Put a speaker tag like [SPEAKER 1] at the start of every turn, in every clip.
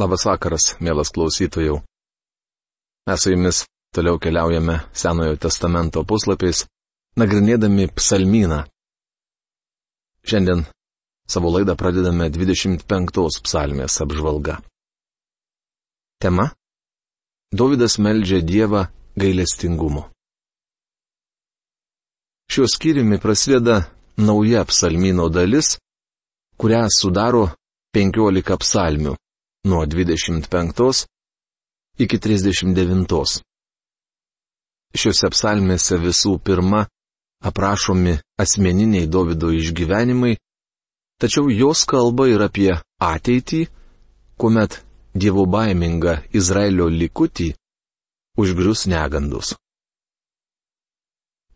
[SPEAKER 1] Labas vakaras, mielas klausytojų. Mes su jumis toliau keliaujame Senojo testamento puslapiais, nagrinėdami psalmyną. Šiandien savo laidą pradedame 25 psalmės apžvalga. Tema - Davidas meldžia Dievą gailestingumu. Šiuo skyriumi prasideda nauja psalmino dalis, kurią sudaro 15 psalmių nuo 25 iki 39. Šiuose psalmėse visų pirma aprašomi asmeniniai Davido išgyvenimai, tačiau jos kalba ir apie ateitį, kuomet dievo baiminga Izraelio likutį užgrius negandus.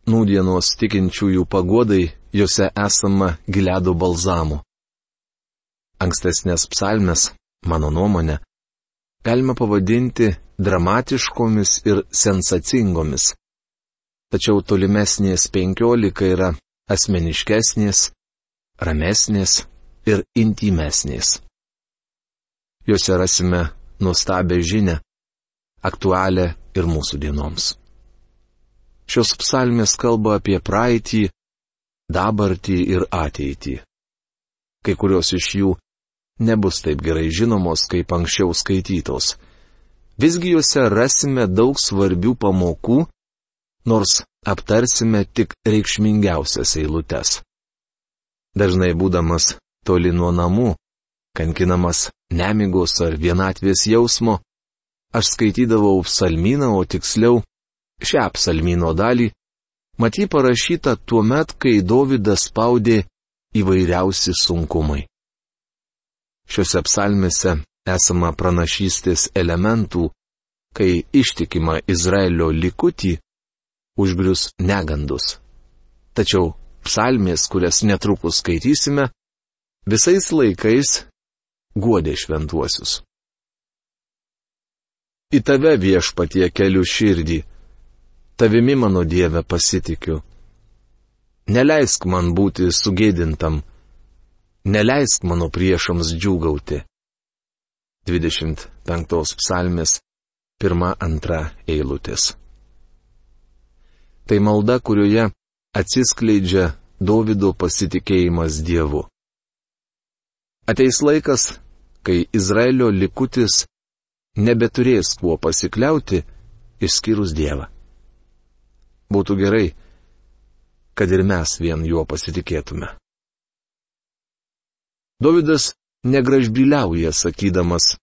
[SPEAKER 1] Nūdienos tikinčiųjų pagodai juose esama giledo balzamų. Ankstesnės psalmes mano nuomonė, galima pavadinti dramatiškomis ir sensacingomis. Tačiau tolimesnės penkiolika yra asmeniškesnės, ramesnės ir intimesnės. Juose rasime nuostabę žinę, aktualią ir mūsų dienoms. Šios psalmės kalba apie praeitį, dabartį ir ateitį. Kai kurios iš jų nebus taip gerai žinomos, kaip anksčiau skaitytos. Visgi juose rasime daug svarbių pamokų, nors aptarsime tik reikšmingiausias eilutes. Dažnai būdamas toli nuo namų, kankinamas nemigos ar vienatvės jausmo, aš skaitydavau psalmyną, o tiksliau šią psalmyno dalį, maty parašyta tuo met, kai Dovydas spaudė įvairiausi sunkumai. Šiuose psalmėse esama pranašystės elementų, kai ištikima Izraelio likutį užgrius negandus. Tačiau psalmės, kurias netrukus skaitysime, visais laikais guodė šventuosius. Į tave viešpatie keliu širdį, tavimi mano Dieve pasitikiu. Neleisk man būti sugėdintam, neleisk mano priešams džiūgauti. 25 psalmės, 1-2 eilutės. Tai malda, kurioje atsiskleidžia Davido pasitikėjimas Dievu. Ateis laikas, kai Izraelio likutis nebeturės kuo pasikliauti, išskyrus Dievą. Būtų gerai, kad ir mes vien juo pasitikėtume. Davidas negražbiliauja sakydamas,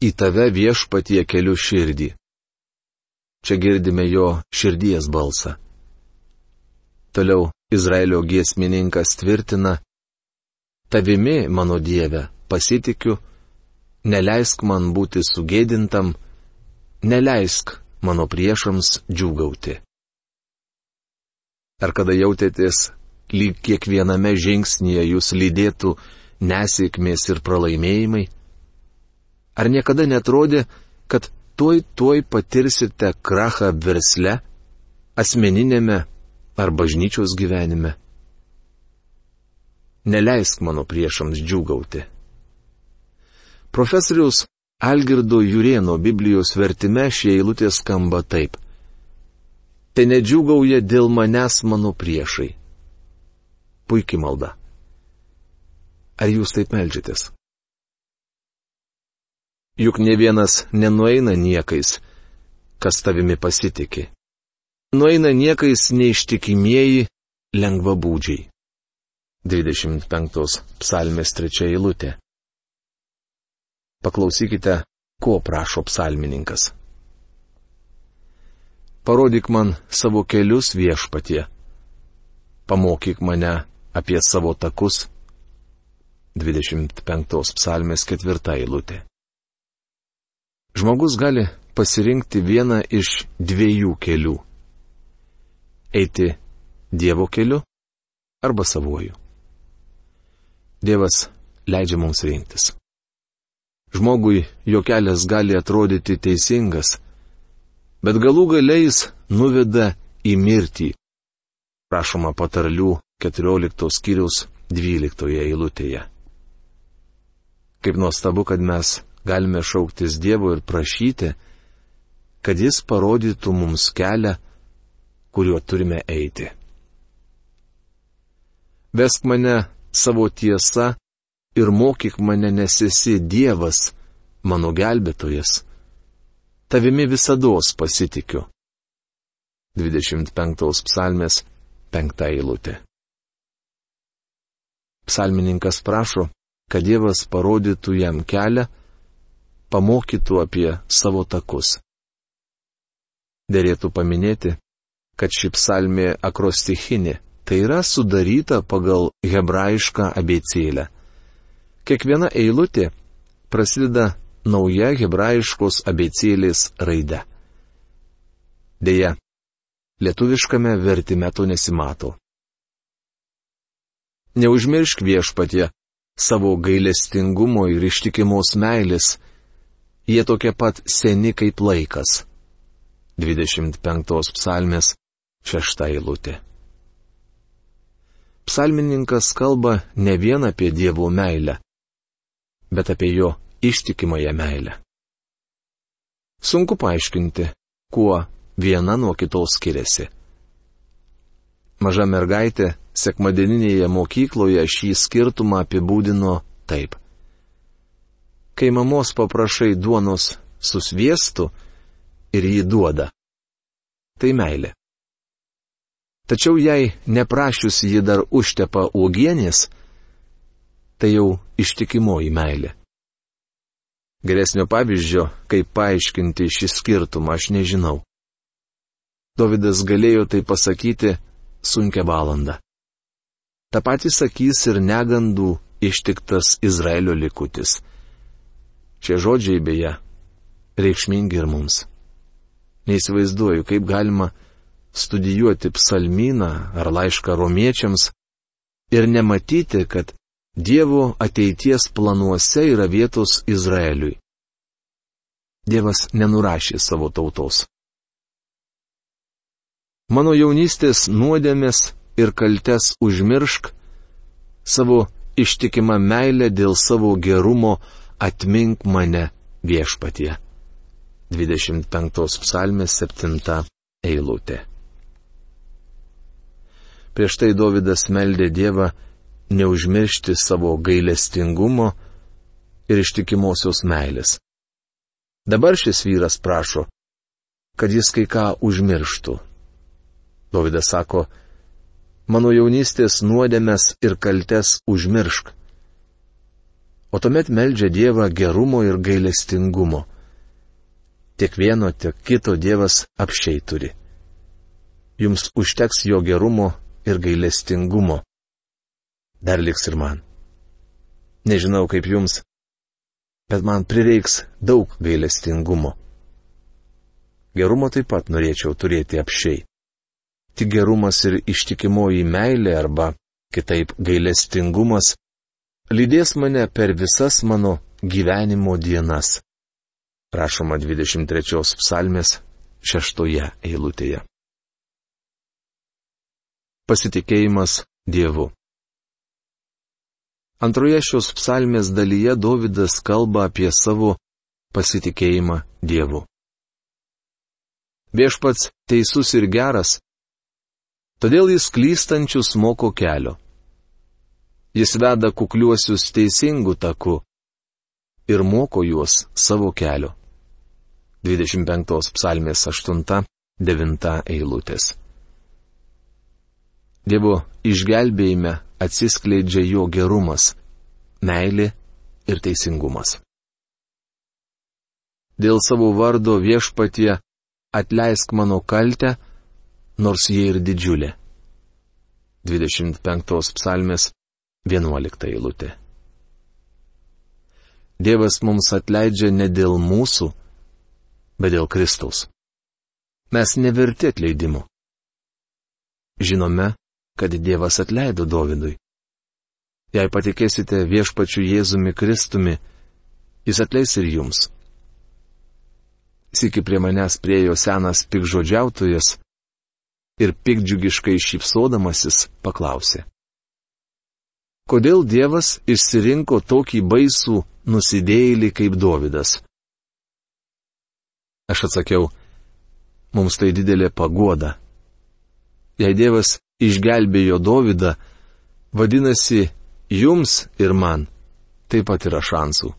[SPEAKER 1] į tave viešpatie keliu širdį. Čia girdime jo širdies balsą. Toliau Izraelio giesmininkas tvirtina, tavimi, mano Dieve, pasitikiu, neleisk man būti sugėdintam, neleisk mano priešams džiūgauti. Ar kada jautėtės lyg kiekviename žingsnyje jūs lydėtų nesėkmės ir pralaimėjimai? Ar niekada netrodė, kad tuoj tuoj patirsite krachą versle, asmeninėme ar bažnyčios gyvenime? Neleisk mano priešams džiūgauti. Profesorius Algirdo Jurieno Biblijos vertime šie eilutė skamba taip. Te nedžiūgauja dėl manęs mano priešai puikiai malda. Ar jūs taip melžiatės? Juk ne vienas nenueina niekais, kas tavimi pasitikė. Nueina niekais neištikimieji lengvabūdžiai. 25 psalmės trečia eilutė. Paklausykite, ko prašo psalmininkas. Parodyk man savo kelius viešpatie. Pamokyk mane apie savo takus. 25 psalmės ketvirta eilutė. Žmogus gali pasirinkti vieną iš dviejų kelių - eiti Dievo keliu arba savuoju. Dievas leidžia mums rinktis. Žmogui jo kelias gali atrodyti teisingas, bet galų galiais nuveda į mirtį. Prašoma patarlių 14 skyriaus 12 eilutėje. Kaip nuostabu, kad mes galime šauktis Dievo ir prašyti, kad Jis parodytų mums kelią, kuriuo turime eiti. Vesk mane savo tiesa ir mokyk mane, nes esi Dievas, mano gelbėtojas. Tavimi visada pasitikiu. 25 psalmės 5 eilutė. Psalmininkas prašo, kad Dievas parodytų jam kelią, pamokytų apie savo takus. Dėrėtų paminėti, kad ši psalmė akrostichinė, tai yra sudaryta pagal hebrajišką abecėlę. Kiekviena eilutė prasideda nauja hebrajiškos abecėlės raide. Deja, lietuviškame vertime to nesimato. Neužmiršk viešpatie savo gailestingumo ir ištikimos meilės, jie tokie pat seni kaip laikas. 25 psalmės 6 eilutė. Psalmininkas kalba ne vien apie Dievo meilę, bet apie jo ištikimąją meilę. Sunku paaiškinti, kuo viena nuo kitos skiriasi. Maža mergaitė sekmadieninėje mokykloje šį skirtumą apibūdino taip. Kai mamos paprašai duonos susviestų ir jį duoda. Tai meilė. Tačiau jei neprašius ji dar užtepa uogienės, tai jau ištikimoji meilė. Geresnio pavyzdžio, kaip paaiškinti šį skirtumą, aš nežinau. Davidas galėjo tai pasakyti sunkia valanda. Ta pati sakys ir negandų ištiktas Izraelio likutis. Šie žodžiai beje reikšmingi ir mums. Neįsivaizduoju, kaip galima studijuoti psalmyną ar laišką romiečiams ir nematyti, kad Dievo ateities planuose yra vietos Izraeliui. Dievas nenurašė savo tautos. Mano jaunystės nuodėmės ir kaltes užmiršk, savo ištikimą meilę dėl savo gerumo atmink mane viešpatie. 25 psalmės 7 eilutė. Prieš tai Davidas meldė Dievą neužmiršti savo gailestingumo ir ištikimosios meilės. Dabar šis vyras prašo, kad jis kai ką užmirštų. Dovydas sako, mano jaunystės nuodėmės ir kaltes užmiršk. O tuomet meldžia Dievą gerumo ir gailestingumo. Tiek vieno, tiek kito Dievas apšiai turi. Jums užteks jo gerumo ir gailestingumo. Dar liks ir man. Nežinau kaip jums, bet man prireiks daug gailestingumo. Gerumo taip pat norėčiau turėti apšiai tik gerumas ir ištikimoji meilė arba, kitaip, gailestingumas, lydės mane per visas mano gyvenimo dienas. Prašoma 23 psalmės šeštoje eilutėje. Pasitikėjimas Dievu. Antroje šios psalmės dalyje Davidas kalba apie savo pasitikėjimą Dievu. Viešpats teisus ir geras, Todėl jis klystančius moko kelio. Jis veda kukliuosius teisingų takų ir moko juos savo kelio. 25 psalmės 8-9 eilutės. Dievo išgelbėjime atsiskleidžia jo gerumas, meilė ir teisingumas. Dėl savo vardo viešpatie atleisk mano kaltę, nors jie ir didžiulė. 25 psalmės 11 eilutė. Dievas mums atleidžia ne dėl mūsų, bet dėl Kristaus. Mes neverti atleidimo. Žinome, kad Dievas atleido Dovydui. Jei patikėsite viešpačiu Jėzumi Kristumi, jis atleis ir jums. Siki prie manęs priejo senas pikžodžiautojas ir pikdžiugiškai šypsodamasis paklausė. Kodėl Dievas išsirinko tokį baisų nusidėjėlį kaip Dovydas. Aš atsakiau, mums tai didelė pagoda. Jei Dievas išgelbėjo Dovydą, vadinasi, jums ir man taip pat yra šansų.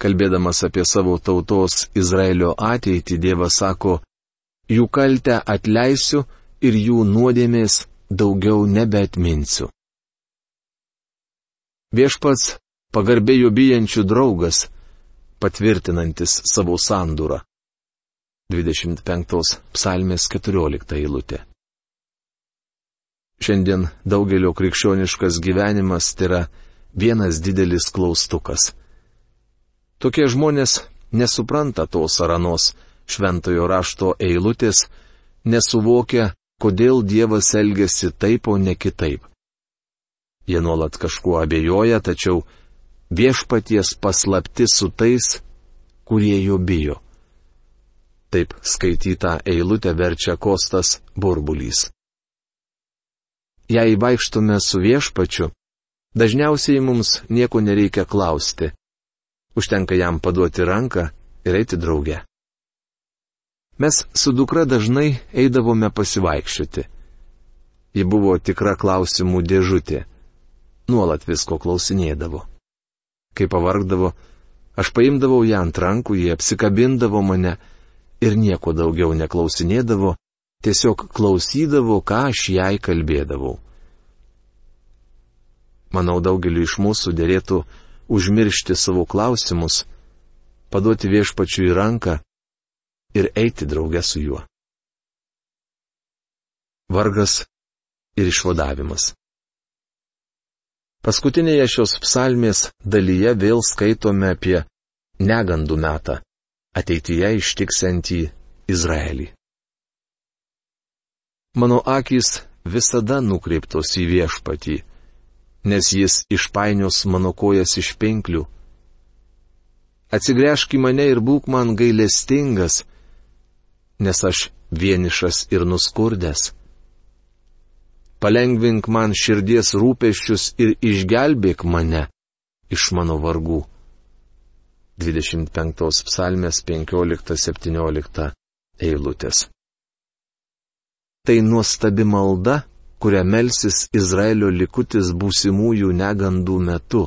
[SPEAKER 1] Kalbėdamas apie savo tautos Izraelio ateitį, Dievas sako, jų kaltę atleisiu ir jų nuodėmės daugiau nebeatminsiu. Viešpats pagarbėjo bijančių draugas, patvirtinantis savo sandūrą. 25 psalmės 14 eilutė. Šiandien daugelio krikščioniškas gyvenimas tai yra vienas didelis klaustukas. Tokie žmonės nesupranta tos aranos šventojo rašto eilutės, nesuvokia, kodėl Dievas elgesi taip, o ne kitaip. Jie nuolat kažkuo abejoja, tačiau viešpaties paslapti su tais, kurie jo bijo. Taip skaitytą eilutę verčia Kostas burbulys. Jei vaikštume su viešpačiu, dažniausiai mums nieko nereikia klausti. Užtenka jam paduoti ranką ir eiti drauge. Mes su dukra dažnai eidavome pasivaikščioti. Ji buvo tikra klausimų dėžutė. Nuolat visko klausinėdavo. Kai pavargdavo, aš paimdavau ją ant rankų, jie apsikabindavo mane ir nieko daugiau neklausinėdavo, tiesiog klausydavo, ką aš jai kalbėdavau. Manau, daugeliu iš mūsų dėlėtų užmiršti savo klausimus, paduoti viešpačiu į ranką ir eiti drauge su juo. Vargas ir išvadavimas. Paskutinėje šios psalmės dalyje vėl skaitome apie negandų metą, ateityje ištiksiantį Izraelį. Mano akis visada nukreiptos į viešpatį nes jis išpainios mano kojas iš pinklių. Atsigręžk į mane ir būk man gailestingas, nes aš vienišas ir nuskurdęs. Palengvink man širdies rūpeščius ir išgelbėk mane iš mano vargų. 25 psalmės 15-17 eilutės. Tai nuostabi malda, kuria melsis Izraelio likutis būsimųjų negandų metu.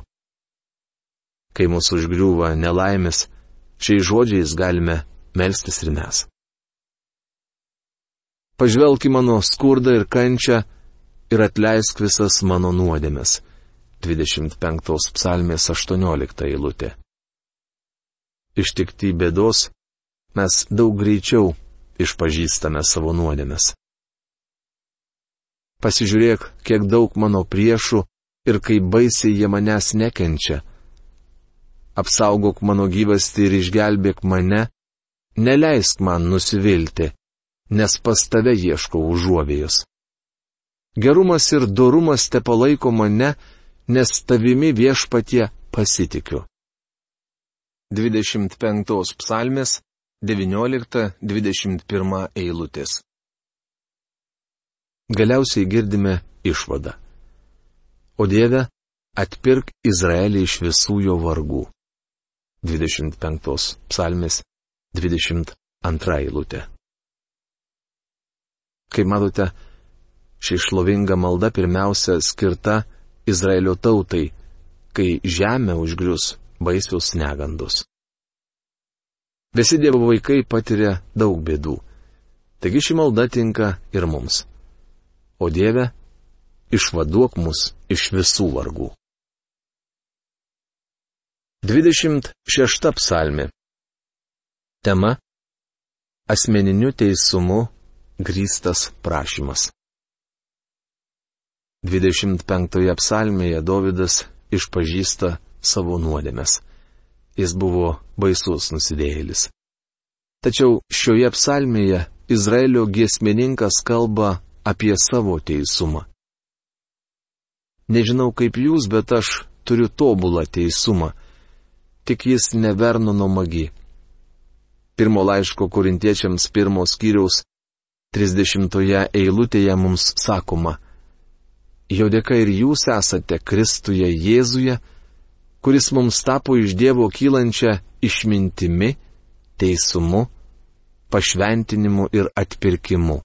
[SPEAKER 1] Kai mūsų užgriūva nelaimės, šiais žodžiais galime melstis ir mes. Pažvelk į mano skurdą ir kančią ir atleisk visas mano nuodėmes. 25 psalmės 18 eilutė. Ištikti bėdos, mes daug greičiau išpažįstame savo nuodėmes. Pasižiūrėk, kiek daug mano priešų ir kaip baisiai jie manęs nekenčia. Apsaugok mano gyvastį ir išgelbėk mane, neleisk man nusivilti, nes pas tave ieškau užuovėjus. Gerumas ir dorumas te palaiko mane, nes tavimi viešpatie pasitikiu. 25 psalmės 19-21 eilutės. Galiausiai girdime išvadą. O Dieve, atpirk Izraelį iš visų jo vargų. 25 psalmės 22 eilutė. Kaip matote, ši šlovinga malda pirmiausia skirta Izraelio tautai, kai žemė užgrius baisius negandus. Visi Dievo vaikai patiria daug bėdų. Taigi ši malda tinka ir mums o Dieve, išvaduok mus iš visų vargų. 26 psalmi. Tema - asmeniniu teisumu grįstas prašymas. 25 psalmėje Davidas išpažįsta savo nuodėmes. Jis buvo baisus nusidėjėlis. Tačiau šioje psalmėje Izraelio giesmininkas kalba apie savo teisumą. Nežinau kaip jūs, bet aš turiu tobulą teisumą, tik jis nevernono magi. Pirmo laiško korintiečiams pirmos skyriaus 30 eilutėje mums sakoma, jo dėka ir jūs esate Kristuje Jėzuje, kuris mums tapo iš Dievo kylančia išmintimi, teisumu, pašventinimu ir atpirkimu.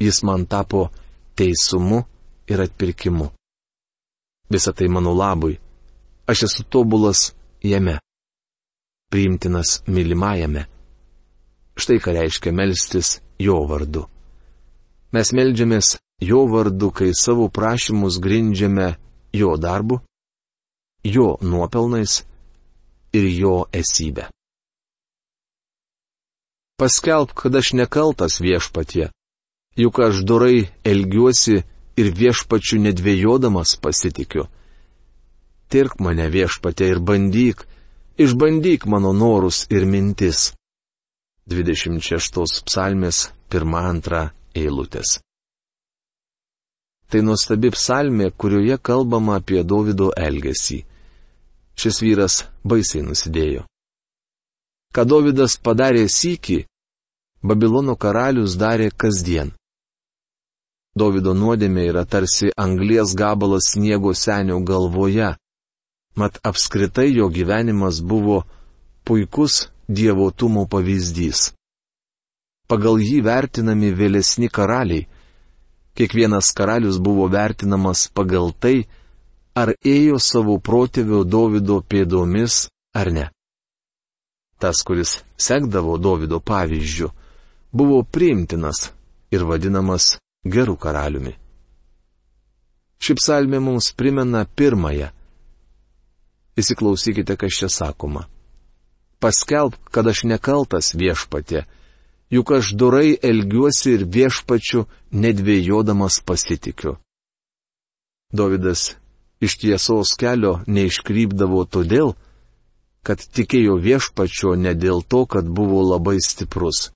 [SPEAKER 1] Jis man tapo teisumu ir atpirkimu. Visą tai mano labui. Aš esu tobulas jame. Priimtinas mylimajame. Štai ką reiškia melstis jo vardu. Mes melžiamės jo vardu, kai savo prašymus grindžiame jo darbu, jo nuopelnais ir jo esybę. Paskelb, kad aš nekaltas viešpatie, juk aš durai elgiuosi ir viešpačiu nedvėjodamas pasitikiu. Tirk mane viešpatė ir bandyk, išbandyk mano norus ir mintis. 26 psalmės 1-2 eilutės. Tai nuostabi psalmė, kurioje kalbama apie Davido elgesį. Šis vyras baisiai nusidėjo. Ką Davidas padarė sykį, Babilono karalius darė kasdien. Davido nuodėmė yra tarsi anglies gabalas sniego senio galvoje. Mat apskritai jo gyvenimas buvo puikus dievotumo pavyzdys. Pagal jį vertinami vėlesni karaliai. Kiekvienas karalius buvo vertinamas pagal tai, ar ėjo savo protėvio Davido pėdomis ar ne. Tas, kuris sekdavo Davido pavyzdžių, buvo priimtinas ir vadinamas gerų karaliumi. Ši psalmė mums primena pirmąją. Įsiklausykite, kas čia sakoma paskelb, kad aš nekaltas viešpatė, juk aš durai elgiuosi ir viešpačiu nedvėjodamas pasitikiu. Davidas iš tiesos kelio neiškrypdavo todėl, kad tikėjo viešpačio ne dėl to, kad buvo labai stiprus.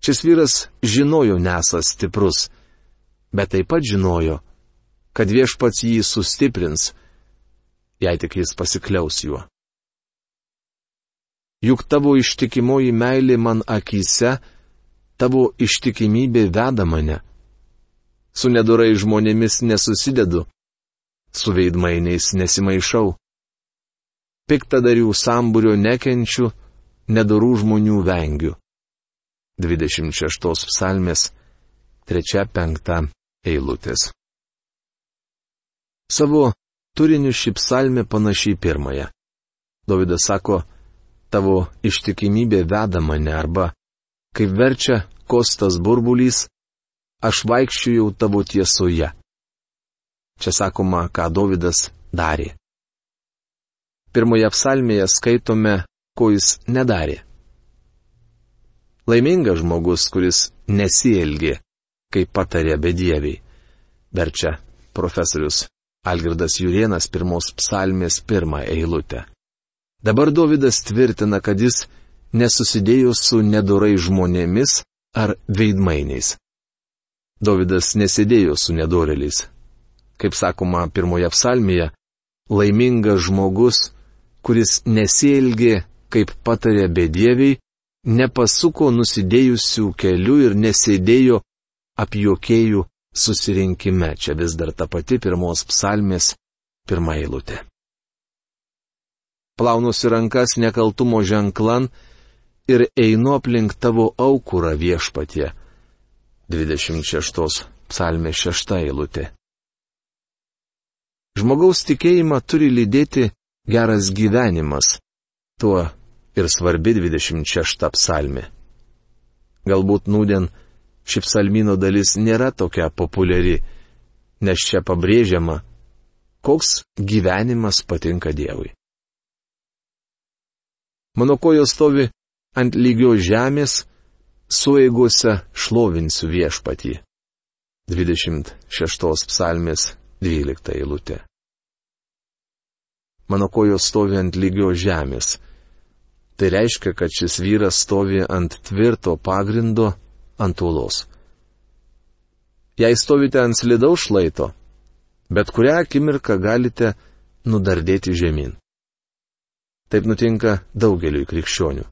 [SPEAKER 1] Šis vyras žinojo nesas stiprus, bet taip pat žinojo, kad viešpats jį sustiprins, jei tik jis pasikliaus juo juk tavo ištikimoji meilė man akise, tavo ištikimybė veda mane. Su nedorai žmonėmis nesusidedu, su veidmainiais nesimaišau. Piktadarių sambūrio nekenčiu, nedorų žmonių vengiu. 26 psalmės 3-5 eilutės. Savo turiniu ši psalmė panašiai pirmąją. Davidas sako, tavo ištikimybė veda mane arba, kaip verčia kostas burbulys, aš vaikščiojau tavo tiesoje. Čia sakoma, ką Davidas darė. Pirmoje psalmėje skaitome, ko jis nedarė. Laimingas žmogus, kuris nesielgė, kaip patarė bedieviai. Verčia profesorius Algirdas Jurienas pirmos psalmės pirmą eilutę. Dabar Davidas tvirtina, kad jis nesusidėjo su nedorai žmonėmis ar veidmainiais. Davidas nesidėjo su nedoreliais. Kaip sakoma pirmoje psalmėje, laimingas žmogus, kuris nesielgė, kaip patarė bedieviai, nepasuko nusidėjusių kelių ir nesėdėjo apjokėjų susirinkime. Čia vis dar ta pati pirmos psalmės pirmą eilutę plaunusi rankas nekaltumo ženklan ir einu aplink tavo aukurą viešpatie. 26 psalmė 6 eilutė. Žmogaus tikėjimą turi lydėti geras gyvenimas. Tuo ir svarbi 26 psalmė. Galbūt nūdien ši psalmino dalis nėra tokia populiari, nes čia pabrėžiama, koks gyvenimas patinka Dievui. Mano kojos stovi ant lygios žemės, sueigose šlovinsiu viešpatį. 26 psalmės 12 eilutė. Mano kojos stovi ant lygios žemės. Tai reiškia, kad šis vyras stovi ant tvirto pagrindo ant uolos. Jei stovite ant slidaus šlaito, bet kurią akimirką galite nudardėti žemyn. Taip nutinka daugeliui krikščionių.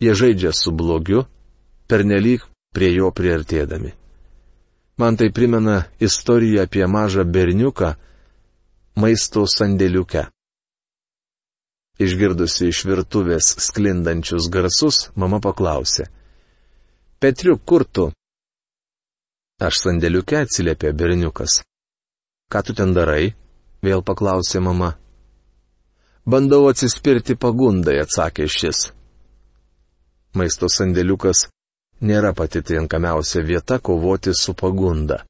[SPEAKER 1] Jie žaidžia su blogiu, pernelyg prie jo priartėdami. Man tai primena istoriją apie mažą berniuką, maisto sandėliuke. Išgirdusi iš virtuvės sklindančius garsus, mama paklausė. Petriuk, kur tu? Aš sandėliuke atsiliepė berniukas. Ką tu ten darai? vėl paklausė mama. Bandau atsispirti pagundai, atsakė šis. Maisto sandėliukas nėra pati tinkamiausia vieta kovoti su pagunda.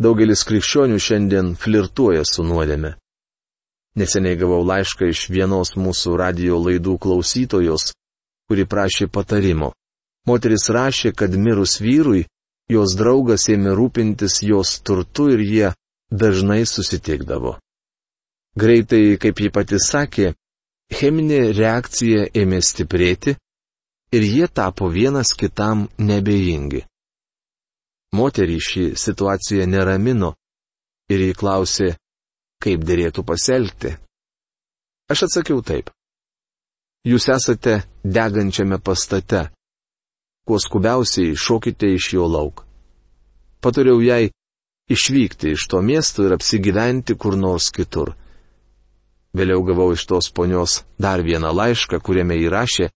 [SPEAKER 1] Daugelis krikščionių šiandien flirtuoja su nuodėme. Neseniai gavau laišką iš vienos mūsų radio laidų klausytojos, kuri prašė patarimo. Moteris rašė, kad mirus vyrui, jos draugas ėmė rūpintis jos turtu ir jie dažnai susitikdavo. Greitai, kaip ji pati sakė, cheminė reakcija ėmė stiprėti ir jie tapo vienas kitam nebejingi. Moterį šį situaciją neramino ir jį klausė, kaip dėrėtų pasielgti. Aš atsakiau taip. Jūs esate degančiame pastate. Kuo skubiausiai šokite iš jo lauk. Patariau jai išvykti iš to miesto ir apsigyventi kur nors kitur. Vėliau gavau iš tos ponios dar vieną laišką, kuriame įrašė,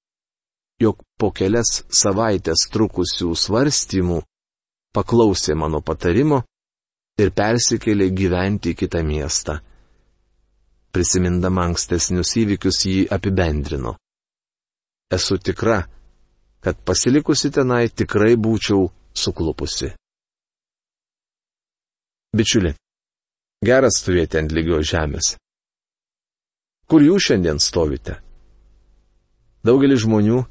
[SPEAKER 1] jog po kelias savaitės trukusių svarstymų paklausė mano patarimo ir persikėlė gyventi į kitą miestą. Prisimindama ankstesnius įvykius jį apibendrino. Esu tikra, kad pasilikusi tenai tikrai būčiau suklupusi. Bičiuli, geras stovėti ant lygios žemės. Kur jūs šiandien stovite? Daugelis žmonių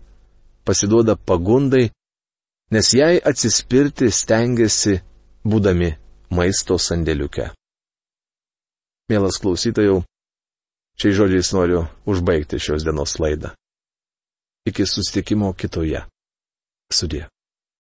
[SPEAKER 1] pasiduoda pagundai, nes jai atsispirti stengiasi, būdami maisto sandėliuke. Mielas klausytojau, šiais žodžiais noriu užbaigti šios dienos laidą. Iki sustikimo kitoje. Sudė.